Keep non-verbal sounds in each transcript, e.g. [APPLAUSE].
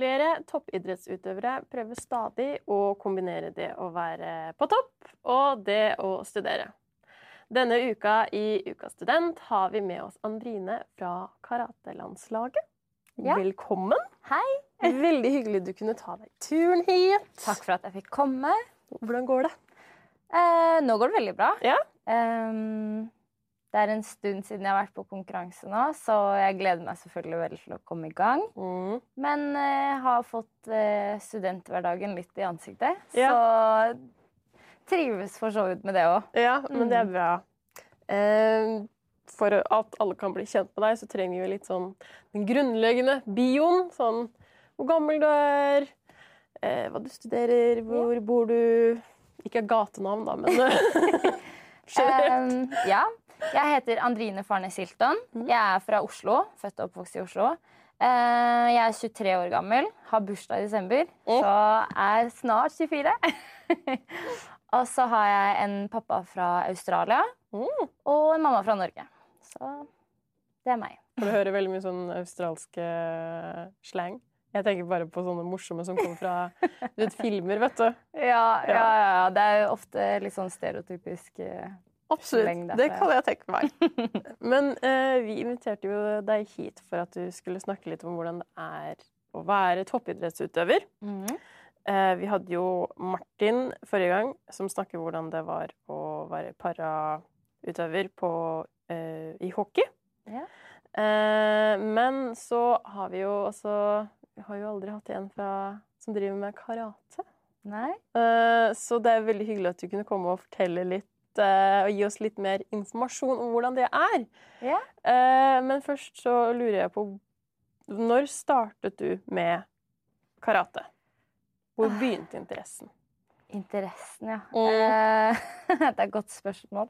Flere toppidrettsutøvere prøver stadig å kombinere det å være på topp og det å studere. Denne uka i Ukas student har vi med oss Andrine fra karatelandslaget. Ja. Velkommen. Hei. Veldig hyggelig du kunne ta deg turen hit. Takk for at jeg fikk komme. Hvordan går det? Eh, nå går det veldig bra. Ja. Ehm, det er en stund siden jeg har vært på konkurranse nå, så jeg gleder meg selvfølgelig veldig til å komme i gang. Mm. Men uh, har fått uh, studenthverdagen litt i ansiktet, Ja. så trives for så vidt med det òg. Ja, men det er Mm. bra. Uh, for at alle kan bli kjent med deg, så trenger vi litt sånn den grunnleggende bioen. Sånn hvor gammel du er, uh, hva du studerer, hvor bor du Ikke gatenavn, da, men [LAUGHS] [LAUGHS] generelt. um, ja. Jeg heter Andrine Farnes Hilton. Mhm. Jeg er fra Oslo. Født og oppvokst i Oslo. Eh, jeg er 23 år gammel, har bursdag i desember, så er snart 24. [LAUGHS] og så har jeg en pappa fra Australia Mm. og en mamma fra Norge. Så det er meg. For du hører veldig mye sånn australske slang. Jeg tenker bare på sånne morsomme som kommer fra vet, filmer, vet du. Ja, ja, ja, Det er jo ofte litt sånn stereotypisk. Absolutt. Det kan jeg tenke meg. [LAUGHS] Men eh, vi inviterte jo deg hit for at du skulle snakke litt om hvordan det er å være toppidrettsutøver. Mm. Eh, vi hadde jo Martin forrige gang, som snakket om hvordan det var å være parautøver på, eh, i hockey. Ja. Eh, men så har vi jo også Vi har jo aldri hatt en fra, som driver med karate. Nei? Eh, Så det er veldig hyggelig at du kunne komme og fortelle litt eh, og gi oss litt mer informasjon om hvordan det er. Yeah. Uh, Men først så lurer jeg på Når startet du med karate? Hvor Ah. begynte interessen? Interessen, ja. Mm. Eh, [LAUGHS] det er et godt spørsmål.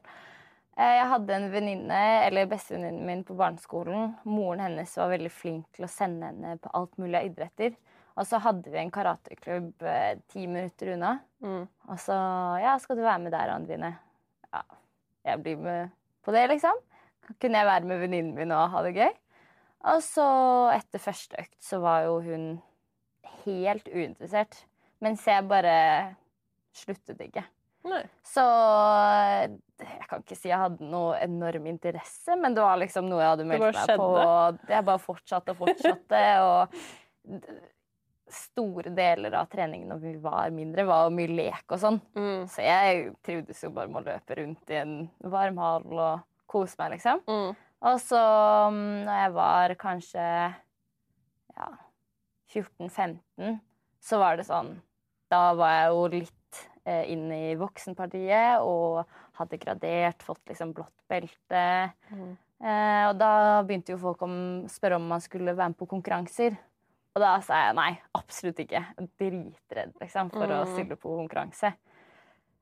Eh, Jeg hadde en venninne, eller bestevenninnen min på barneskolen. Moren hennes var veldig flink til å sende henne på alt mulig av idretter. Og så hadde vi en karateklubb ti minutter unna. Mm. Og så Ja, skal du være med der, Andrine? Ja, jeg blir med på det, liksom. Kunne jeg være med venninnen min og ha det gøy? Og så, etter første økt, så var jo hun helt uinteressert. Mens jeg bare sluttet ikke. Nei. Så jeg kan ikke si jeg hadde noe enorm interesse, men det var liksom noe jeg hadde meldt meg på. Og jeg bare fortsatte og fortsatte. og store deler av treningen når vi var mindre, var mye lek og sånn. Mm. Så jeg trivdes jo bare med å løpe rundt i en varm hall og kose meg, liksom. Mm. Og så mm, når jeg var kanskje ja, 14-15, så var det sånn Da var jeg jo litt eh, inn i voksenpartiet og hadde gradert, fått liksom blått belte. Mm. Eh, og da begynte jo folk å spørre om man skulle være med på konkurranser. Og da sa jeg nei, absolutt ikke. Dritredd liksom, for å Mm. stille på konkurranse.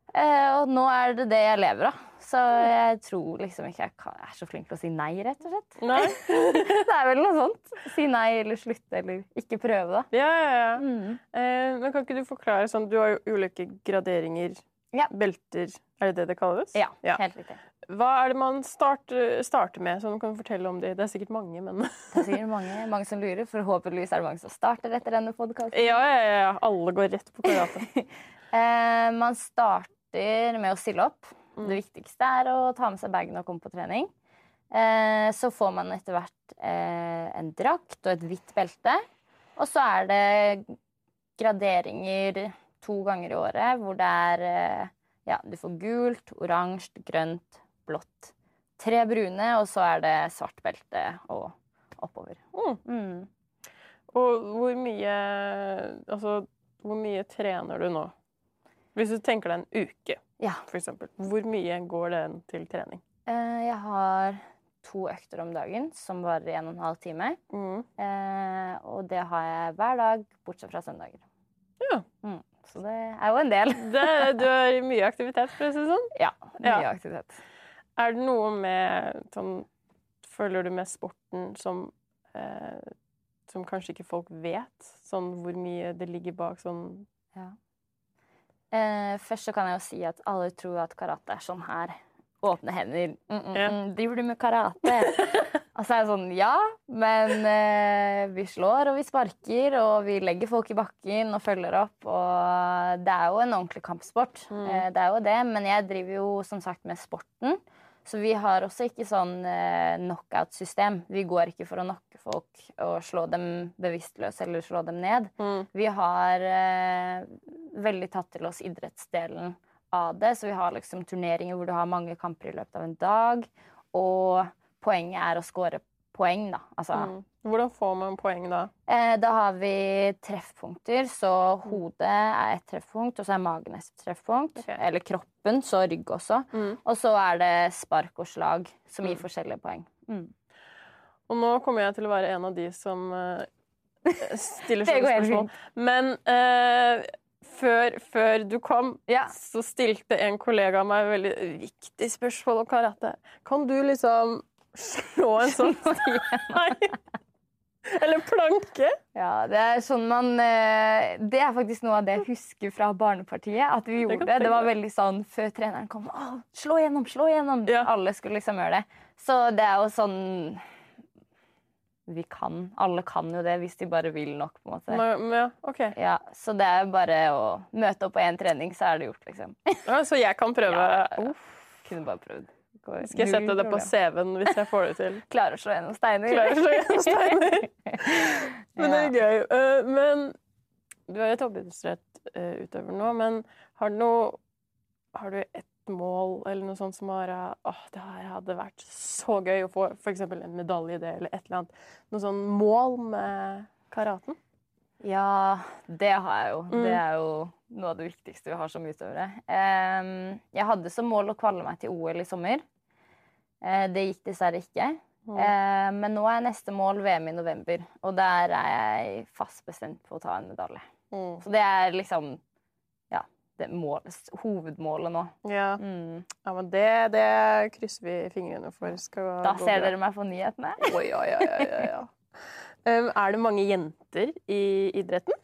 Eh, og nå er det det jeg lever av. Så jeg tror liksom ikke jeg kan, er så flink til å si nei, rett og slett. Nei? [LAUGHS] det er vel noe sånt. Si nei eller slutte eller ikke prøve, da. Ja, ja, ja. Mm. Eh, men kan ikke du forklare sånn Du har jo ulike graderinger. Ja. Belter. Er det det det kalles? Ja, Ja. helt riktig. Hva er det man starter, starter med? Sånn kan fortelle om det. Det er sikkert mange, men Det er sikkert mange, mange som lurer. Forhåpentligvis er det mange som starter etter denne podkasten. Ja, ja, ja. Alle går rett på karate. [LAUGHS] Eh, man starter med å stille opp. Mm. Det viktigste er å ta med seg bagen og komme på trening. Eh, så får man etter hvert eh, en drakt og et hvitt belte. Og så er det graderinger to ganger i året hvor det er eh, Ja, du får gult, oransje, grønt, blått. Tre brune, og så er det svart belte og oppover. Mm. Mm. Og hvor mye Altså, hvor mye trener du nå? Hvis du tenker deg en uke, Ja. eksempel. Hvor mye går den til trening? Eh, jeg har to økter om dagen som varer en og en halv time. Mm. Eh, og det har jeg hver dag, bortsett fra søndager. Ja. Så det er jo en del. [LAUGHS] Det, du har mye aktivitet, for å si det sånn. Ja, mye Ja. aktivitet. Er det noe med sånn Føler du med sporten som eh, Som kanskje ikke folk vet? Sånn hvor mye det ligger bak sånn Ja. Eh, først så kan jeg jo si at alle tror at karate er sånn her. Åpne hender. Mm, mm, Ja. mm, driver du med karate? [LAUGHS] og så er jeg sånn Ja, men eh, vi slår og vi sparker, og vi legger folk i bakken og følger opp. Og det er jo en ordentlig kampsport. Mm. Eh, det er jo det, men jeg driver jo som sagt med sporten. Så vi har også ikke sånn eh, knockout-system. Vi går ikke for å knocke folk og slå dem bevisstløse eller slå dem ned. Mm. Vi har eh, veldig tatt til oss idrettsdelen av det. Så vi har liksom turneringer hvor du har mange kamper i løpet av en dag. Og poenget er å score poeng, da. Altså, Mm. Hvordan får man poeng da? eh, da har vi treffpunkter. Så hodet er et treffpunkt, og så er magen et treffpunkt. Okay. Eller kroppen, så rygg også. Mm. Og så er det spark og slag, som gir Mm. forskjellige poeng. Mm. Og nå kommer jeg til å være en av de som eh, [LAUGHS] stiller sånne spørsmål. Men eh, før, før du kom, Ja. så stilte en kollega meg et veldig viktig spørsmål om karate. Kan du liksom slå en sånn [LAUGHS] Nei. Eller planke? Ja, det er sånn man eh, Det er faktisk noe av det jeg husker fra Barnepartiet. At vi gjorde det. Det var veldig sånn før treneren kom Å, slå igjennom, slå igjennom! Ja. Alle skulle liksom gjøre det. Så det er jo sånn Vi kan. Alle kan jo det hvis de bare vil nok, på en måte. Men, ja, okay. Ja, Så det er bare å møte opp på én trening, så er det gjort, liksom. Ja, så jeg kan prøve Ja. Uff. Kunne bare prøvd. Går Skal jeg sette det på. CV-en hvis jeg får det til? [LAUGHS] Klarer å slå gjennom steiner. Klarer å slå gjennom steiner. [LAUGHS] Men det er gøy. Uh, Men du er jo toppidrettsutøver nå, men har du noe Har du et mål eller noe sånt som har Åh, det her hadde vært så gøy å få f.eks. en medalje i det, eller et eller annet. Noe sånn mål med karaten? Ja, det har jeg jo. Mm. Det er jo noe av det viktigste vi har som utøvere. Jeg hadde som mål å kvalle meg til OL i sommer. Eh, det gikk dessverre ikke. Mm. Eh, men nå er neste mål VM i november, og der er jeg fast bestemt på å ta en medalje. Mm. Så det er liksom mål, hovedmålet nå. Ja. Mm. ja, men det, det krysser vi fingrene for. Skal Da gå ser bra. dere meg på nyhetene. Oi, oi, oi. Um, er det mange jenter i idretten?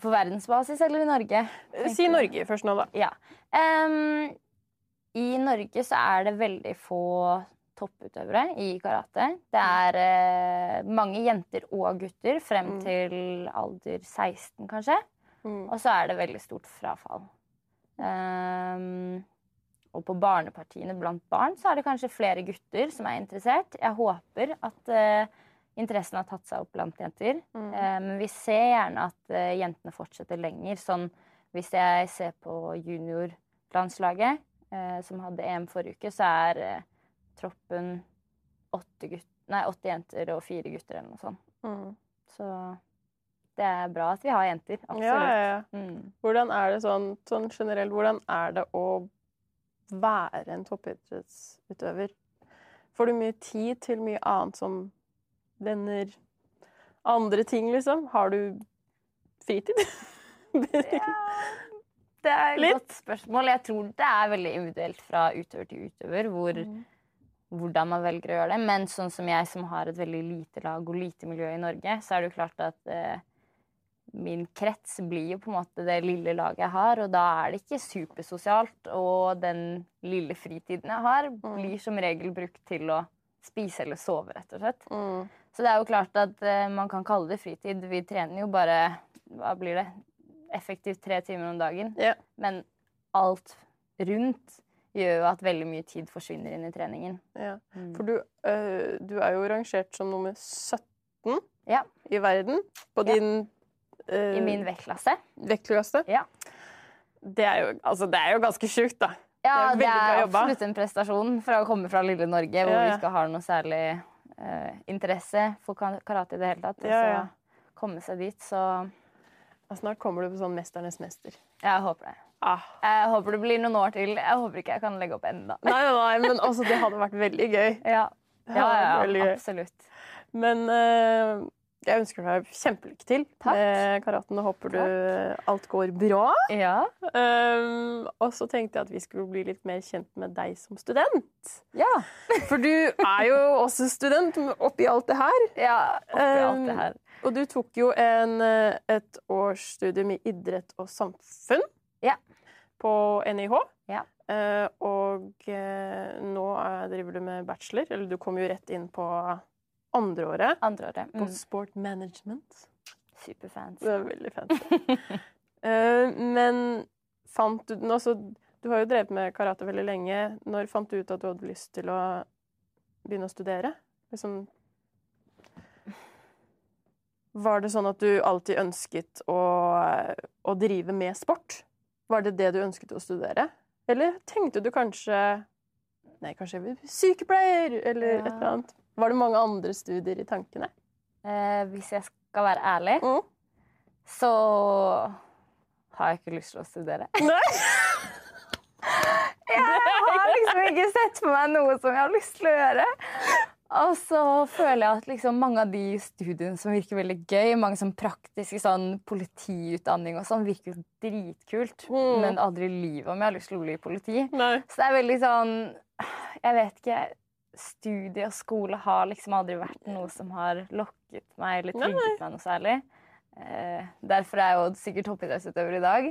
På verdensbasis eller i Norge? Si Norge først nå, da. Ja. Um, I Norge så er det veldig få topputøvere i karate. Det er uh, mange jenter og gutter frem Mm. til alder 16, kanskje. Mm. Og så er det veldig stort frafall. Um, og på barnepartiene blant barn så er det kanskje flere gutter som er interessert. Jeg håper at uh, interessen har tatt seg opp blant jenter. Mm. Uh, Men vi ser gjerne at uh, jentene fortsetter lenger. Sånn hvis jeg ser på juniorlandslaget, som hadde EM forrige uke, så er troppen åtte, gutt, nei, åtte jenter og fire gutter eller noe sånt. Mm. Så det er bra at vi har jenter. Absolutt. Ja, ja, ja. Mm. Hvordan er det sånn, sånn generelt, hvordan er det å være en toppidrettsutøver? Får du mye tid til mye annet som venner, andre ting, liksom? Har du fritid? Ja, det er et Litt. godt spørsmål. Jeg tror det er veldig individuelt fra utøver til utøver hvor, Mm. hvordan man velger å gjøre det. Men sånn som jeg som har et veldig lite lag og lite miljø i Norge, så er det jo klart at eh, min krets blir jo på en måte det lille laget jeg har, og da er det ikke supersosialt. Og den lille fritiden jeg har, blir som regel brukt til å spise eller sove, rett og slett. Mm. Så det er jo klart at uh, man kan kalle det fritid. Vi trener jo bare hva blir det, effektivt tre timer om dagen. Yeah. Men alt rundt gjør jo at veldig mye tid forsvinner inn i treningen. Ja. Mm. For du, uh, du er jo rangert som nummer 17 Ja. i verden på din øh, I min vektklasse. vektklasse. Ja. Det er jo, altså, det er jo ganske sjukt, da. Ja, Det er det er, absolutt en prestasjon fra å komme fra lille Norge, hvor Ja, ja. vi ikke har noe særlig eh, interesse for karate i det hele tatt. Og Ja, så komme seg dit, så Og Snart kommer du på sånn Mesternes mester. jeg håper det. Ah. Jeg håper det blir noen år til. Jeg håper ikke jeg kan legge opp enda. Nei, nei, nei, men altså, det hadde vært veldig gøy. Ja, ja, ja absolutt. Men øh, jeg ønsker deg kjempelykke til Takk. med karaten og håper du alt går bra. Ja. Um, og så tenkte jeg at vi skulle bli litt mer kjent med deg som student. Ja. [LAUGHS] For du er jo også student oppi alt det her. ja oppi alt det Um, her. Og du tok jo en, eh, et årsstudium i idrett og samfunn Ja. på NIH. Ja. Uh, og uh, nå er, driver du med bachelor, eller du kom jo rett inn på andreåret Andreåret. på Mm. sport management. Superfans. Det er veldig fancy. [LAUGHS] uh, men fant du den også Du har jo drevet med karate veldig lenge. Når fant du ut at du hadde lyst til å begynne å studere? Liksom Var det sånn at du alltid ønsket å, å drive med sport? Var det det du ønsket å studere? Eller tenkte du kanskje Nei, kanskje sykepleier, eller Ja. et eller annet. Var det mange andre studier i tankene? Eh, hvis jeg skal være ærlig, Mm. så har jeg ikke lyst til å studere. [LAUGHS] Nei. Jeg har liksom ikke sett for meg noe som jeg har lyst til å gjøre. Og så føler jeg at liksom mange av de studiene som virker veldig gøy, mange sånn praktiske sånn politiutdanning og sånn, virker dritkult. Mm. Men aldri i livet om jeg har lyst til å bli politi. Nei. Så det er veldig sånn Jeg vet ikke. Studie og skole har liksom aldri vært noe som har lokket meg eller trygget meg noe særlig. Eh, derfor er jeg jo sikkert toppidrettsutøver i dag.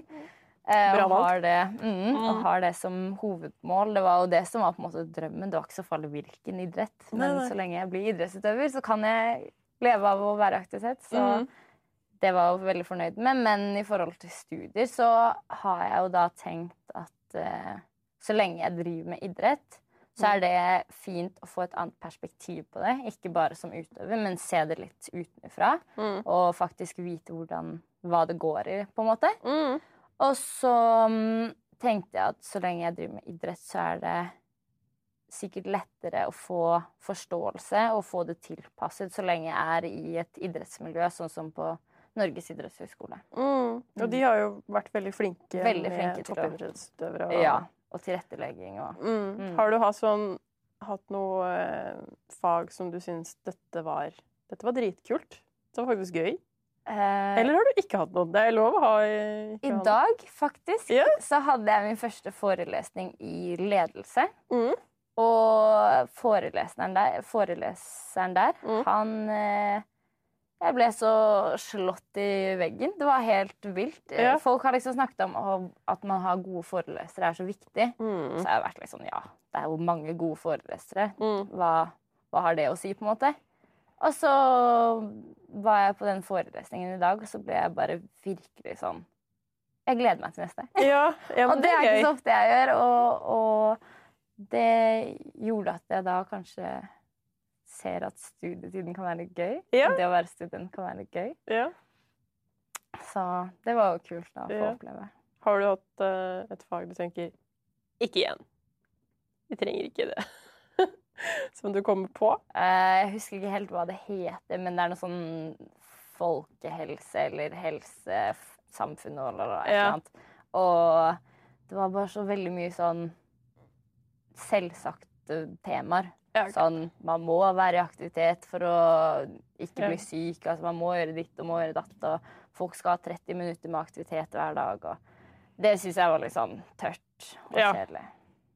Eh, og, har det, mm, og Mm. har det som hovedmål. Det var jo det som var på en måte drømmen. Det var ikke så farlig hvilken idrett. Men Nei, nei. så lenge jeg blir idrettsutøver, så kan jeg leve av å være aktivitet. Så mm. det var jeg veldig fornøyd med. Men i forhold til studier så har jeg jo da tenkt at eh, så lenge jeg driver med idrett, så er det fint å få et annet perspektiv på det. Ikke bare som utøver, men se det litt utenfra. Mm. Og faktisk vite hvordan, hva det går i, på en måte. Mm. Og så mm, tenkte jeg at så lenge jeg driver med idrett, så er det sikkert lettere å få forståelse og få det tilpasset så lenge jeg er i et idrettsmiljø, sånn som på Norges idrettshøgskole. Mm. Og de har jo vært veldig flinke Veldig flinke med toppidrettsutøvere. og- Ja, og tilrettelegging og Mm. Mm. Har du hatt, sånn, hatt noe eh, fag som du syns dette var Dette var dritkult? Det var faktisk gøy? eh, Eller har du ikke hatt noe? Det er lov å ha i I dag, faktisk, yeah. så hadde jeg min første forelesning i ledelse. Mm. Og foreleseren der, foreleseren der Mm. han eh, Jeg ble så slått i veggen. Det var helt vilt. Ja. Folk har liksom snakket om at man har gode forelesere er så viktig. Mm. Så jeg har vært liksom, ja, det er jo mange gode forelesere. Mm. Hva, hva har det å si, på en måte? Og så var jeg på den forelesningen i dag, og så ble jeg bare virkelig sånn Jeg gleder meg til neste. Ja, ja, [LAUGHS] men Og det er ikke så ofte jeg gjør, og, og det gjorde at jeg da kanskje ser at studietiden kan være litt gøy. Ja. Det å være student kan være litt gøy. Ja. Så det var jo kult da, å få oppleve. Har du hatt uh, et fag du tenker Ikke igjen. Vi trenger ikke det. [LAUGHS] som du kommer på? Uh, Jeg husker ikke helt hva det heter, men det er noe sånn folkehelse eller helsesamfunn eller noe Ja. annet. Og det var bare så veldig mye sånn selvsagte temaer. Ja. Sånn, man må være i aktivitet for å ikke Ja. bli syk. Altså, man må gjøre ditt og må gjøre datt. Og folk skal ha 30 minutter med aktivitet hver dag. Og det syns jeg var litt sånn tørt og Ja. kjedelig.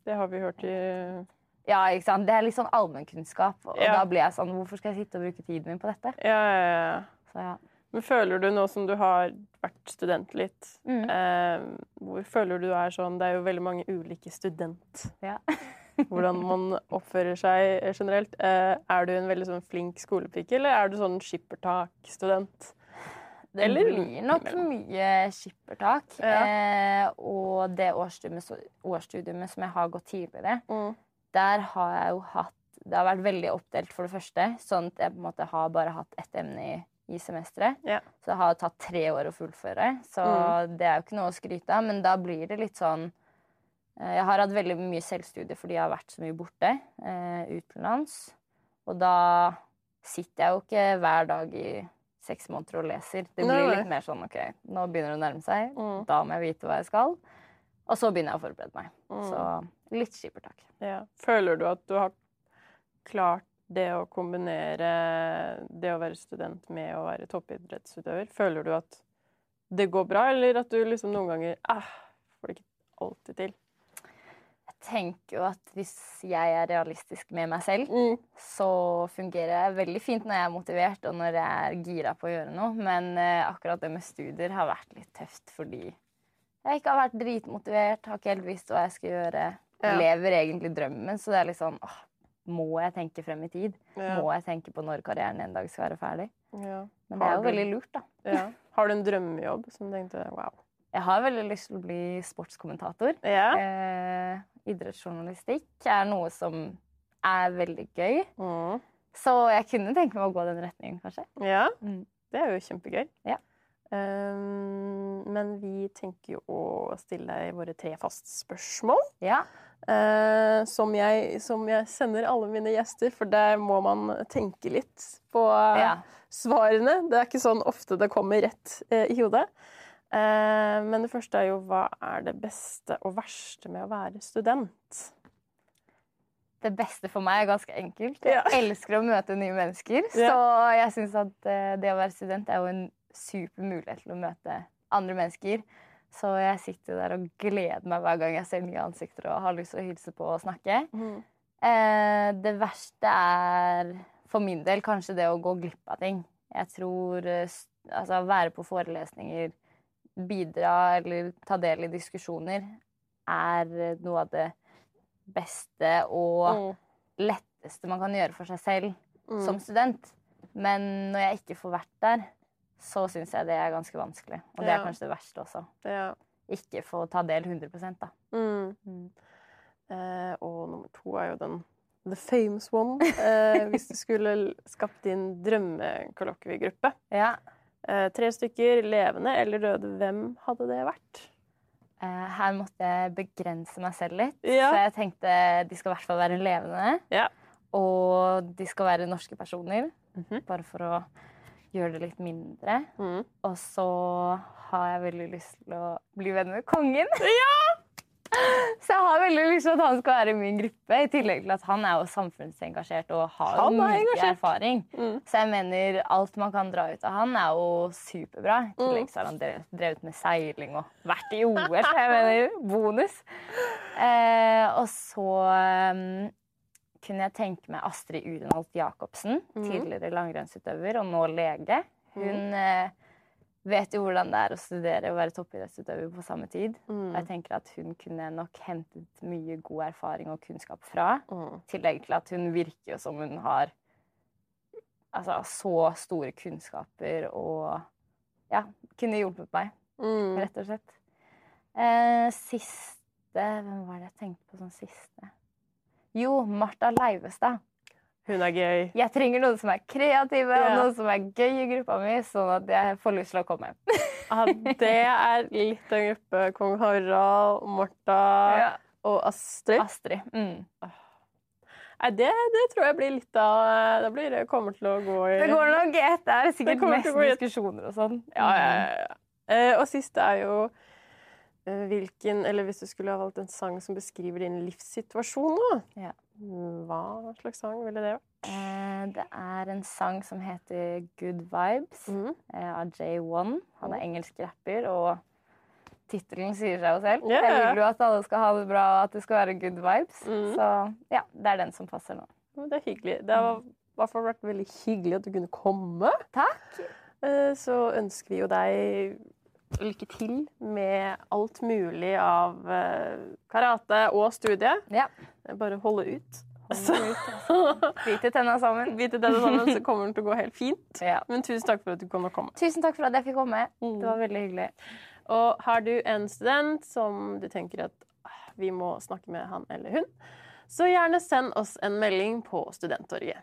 Det har vi hørt i Ja, ikke sant? Det er litt sånn allmennkunnskap. Og Ja. da blir jeg sånn Hvorfor skal jeg sitte og bruke tiden min på dette? Ja, ja, ja. Så ja. Men føler du nå som du har vært student litt Mm. eh, Hvor føler du er sånn Det er jo veldig mange ulike student. Ja. [LAUGHS] Hvordan man oppfører seg eh, generelt. Eh, er du en veldig sånn flink skolepike, eller er du sånn skippertak-student? Det blir nok mye skippertak. Ja. Eh, og det årsstudiumet, årsstudiumet som jeg har gått tidligere, Mm. der har jeg jo hatt Det har vært veldig oppdelt, for det første. Sånn at jeg på en måte har bare hatt ett emne i, i semesteret. Ja. Så det har tatt tre år å fullføre. Så Mm. det er jo ikke noe å skryte av. Men da blir det litt sånn Jeg har hatt veldig mye selvstudie fordi jeg har vært så mye borte eh, utenlands. Og da sitter jeg jo ikke hver dag i seks måneder og leser. Det blir litt mer sånn OK, nå begynner det å nærme seg. Mm. Da må jeg vite hva jeg skal. Og så begynner jeg å forberede meg. Mm. Så litt skippertak. Ja. Føler du at du har klart det å kombinere det å være student med å være toppidrettsutøver? Føler du at det går bra, eller at du liksom noen ganger eh, får det ikke alltid til? Tenker jo at hvis jeg er realistisk med meg selv, Mm. så fungerer jeg veldig fint når jeg er motivert og når jeg er gira på å gjøre noe. Men eh, akkurat det med studier har vært litt tøft fordi jeg ikke har vært dritmotivert, har ikke helt visst hva jeg skal gjøre. Ja. Lever egentlig drømmen, så det er litt sånn åh, Må jeg tenke frem i tid? Ja. Må jeg tenke på når karrieren en dag skal være ferdig? Ja. Men det er jo veldig lurt, da. Ja. Har du en drømmejobb som du tenkte wow? Jeg har veldig lyst til å bli sportskommentator. Ja. Eh, idrettsjournalistikk er noe som er veldig gøy. Mm. Så jeg kunne tenke meg å gå den retningen, kanskje. ja. Mm. Det er jo kjempegøy. Ja. Um, men vi tenker jo å stille deg våre tre fastspørsmål. Ja. Uh, som, jeg, som jeg sender alle mine gjester, for der må man tenke litt på eh, ja. svarene. Det er ikke sånn ofte det kommer rett uh, i hodet. Eh, men det første er jo hva er det beste og verste med å være student? Det beste for meg er ganske enkelt. Ja. Jeg [LAUGHS] elsker å møte nye mennesker. Ja. Så jeg syns at eh, det å være student er jo en super mulighet til å møte andre mennesker. Så jeg sitter der og gleder meg hver gang jeg ser nye ansikter og har lyst til å hilse på og snakke. Mm. det verste er for min del kanskje det å gå glipp av ting. Jeg tror altså være på forelesninger, bidra eller ta del i diskusjoner er eh, noe av det beste og Mm. letteste man kan gjøre for seg selv Mm. som student. Men når jeg ikke får vært der, så syns jeg det er ganske vanskelig. Og det er kanskje det verste også. Ja. Ikke få ta del 100 da. Mm. Mm. Eh, og nummer to er jo den the famous one. Eh, hvis du skulle skapt din drømmekollokviegruppe. Ja. Eh, tre stykker, levende eller døde. Hvem hadde det vært? Eh, her måtte jeg begrense meg selv litt. Ja. Så jeg tenkte de skal i hvert fall være levende. Ja. Og de skal være norske personer, Mhm. bare for å gjøre det litt mindre. Mm. Og så har jeg veldig lyst til å bli venn med kongen. Så jeg har veldig lyst til at han skal være i min gruppe, i tillegg til at han er jo samfunnsengasjert og har jo mye engasjert. erfaring. Mm. Så jeg mener alt man kan dra ut av han, er jo superbra. I Mm. tillegg så har han drevet, drevet med seiling og vært i OL. så Jeg mener bonus. Eh, og så um, kunne jeg tenke meg Astrid Urenholt Jacobsen, mm. tidligere langrennsutøver og nå lege. Hun eh, vet jo hvordan det er å studere og være toppidrettsutøver på samme tid. Og Mm. jeg tenker at hun kunne nok hentet mye god erfaring og kunnskap fra. Mm. I tillegg til at hun virker jo som hun har altså, så store kunnskaper og ja, kunne hjulpet meg, Mm. rett og slett. Eh, siste Hvem var det jeg tenkte på som siste? Jo, Martha Leivestad. Hun er gøy. Jeg trenger noen som er kreative og noen som er gøy i gruppa mi, sånn at jeg får lyst til å komme. [LAUGHS] Ja, det er litt av en gruppe. Kong Harald, Martha Ja. og Astrid. Astrid. Mm. Nei, det, det tror jeg blir litt av Det blir kommer til å gå i Det går nok ett. Det er sikkert det mest diskusjoner og sånn. Ja, ja, ja, ja. Eh, og siste er jo eh, hvilken Eller hvis du skulle ha valgt en sang som beskriver din livssituasjon nå, Ja. mm, hva slags sang ville det vært? Eh, det er en sang som heter Good Vibes Mm. eh, av J1. Han er engelsk rapper, og tittelen sier seg jo selv. Yeah. Jeg vil jo at alle skal ha det bra, og at det skal være good vibes. Mm. Så ja, det er den som passer nå. Det er hyggelig. Det har i hvert fall vært veldig hyggelig at du kunne komme. Takk. Eh, Så ønsker vi jo deg lykke til med alt mulig av eh, karate og studie. Ja. Bare holde ut. Altså. [LAUGHS] Bite tenna sammen. Bite sammen, så [LAUGHS] kommer det til å gå helt fint. Ja. Men tusen takk for at du kunne komme. Tusen takk for at jeg fikk komme. Mm. Det var veldig hyggelig. Og har du en student som du tenker at «Ah, vi må snakke med han eller hun, så gjerne send oss en melding på Studenttorget.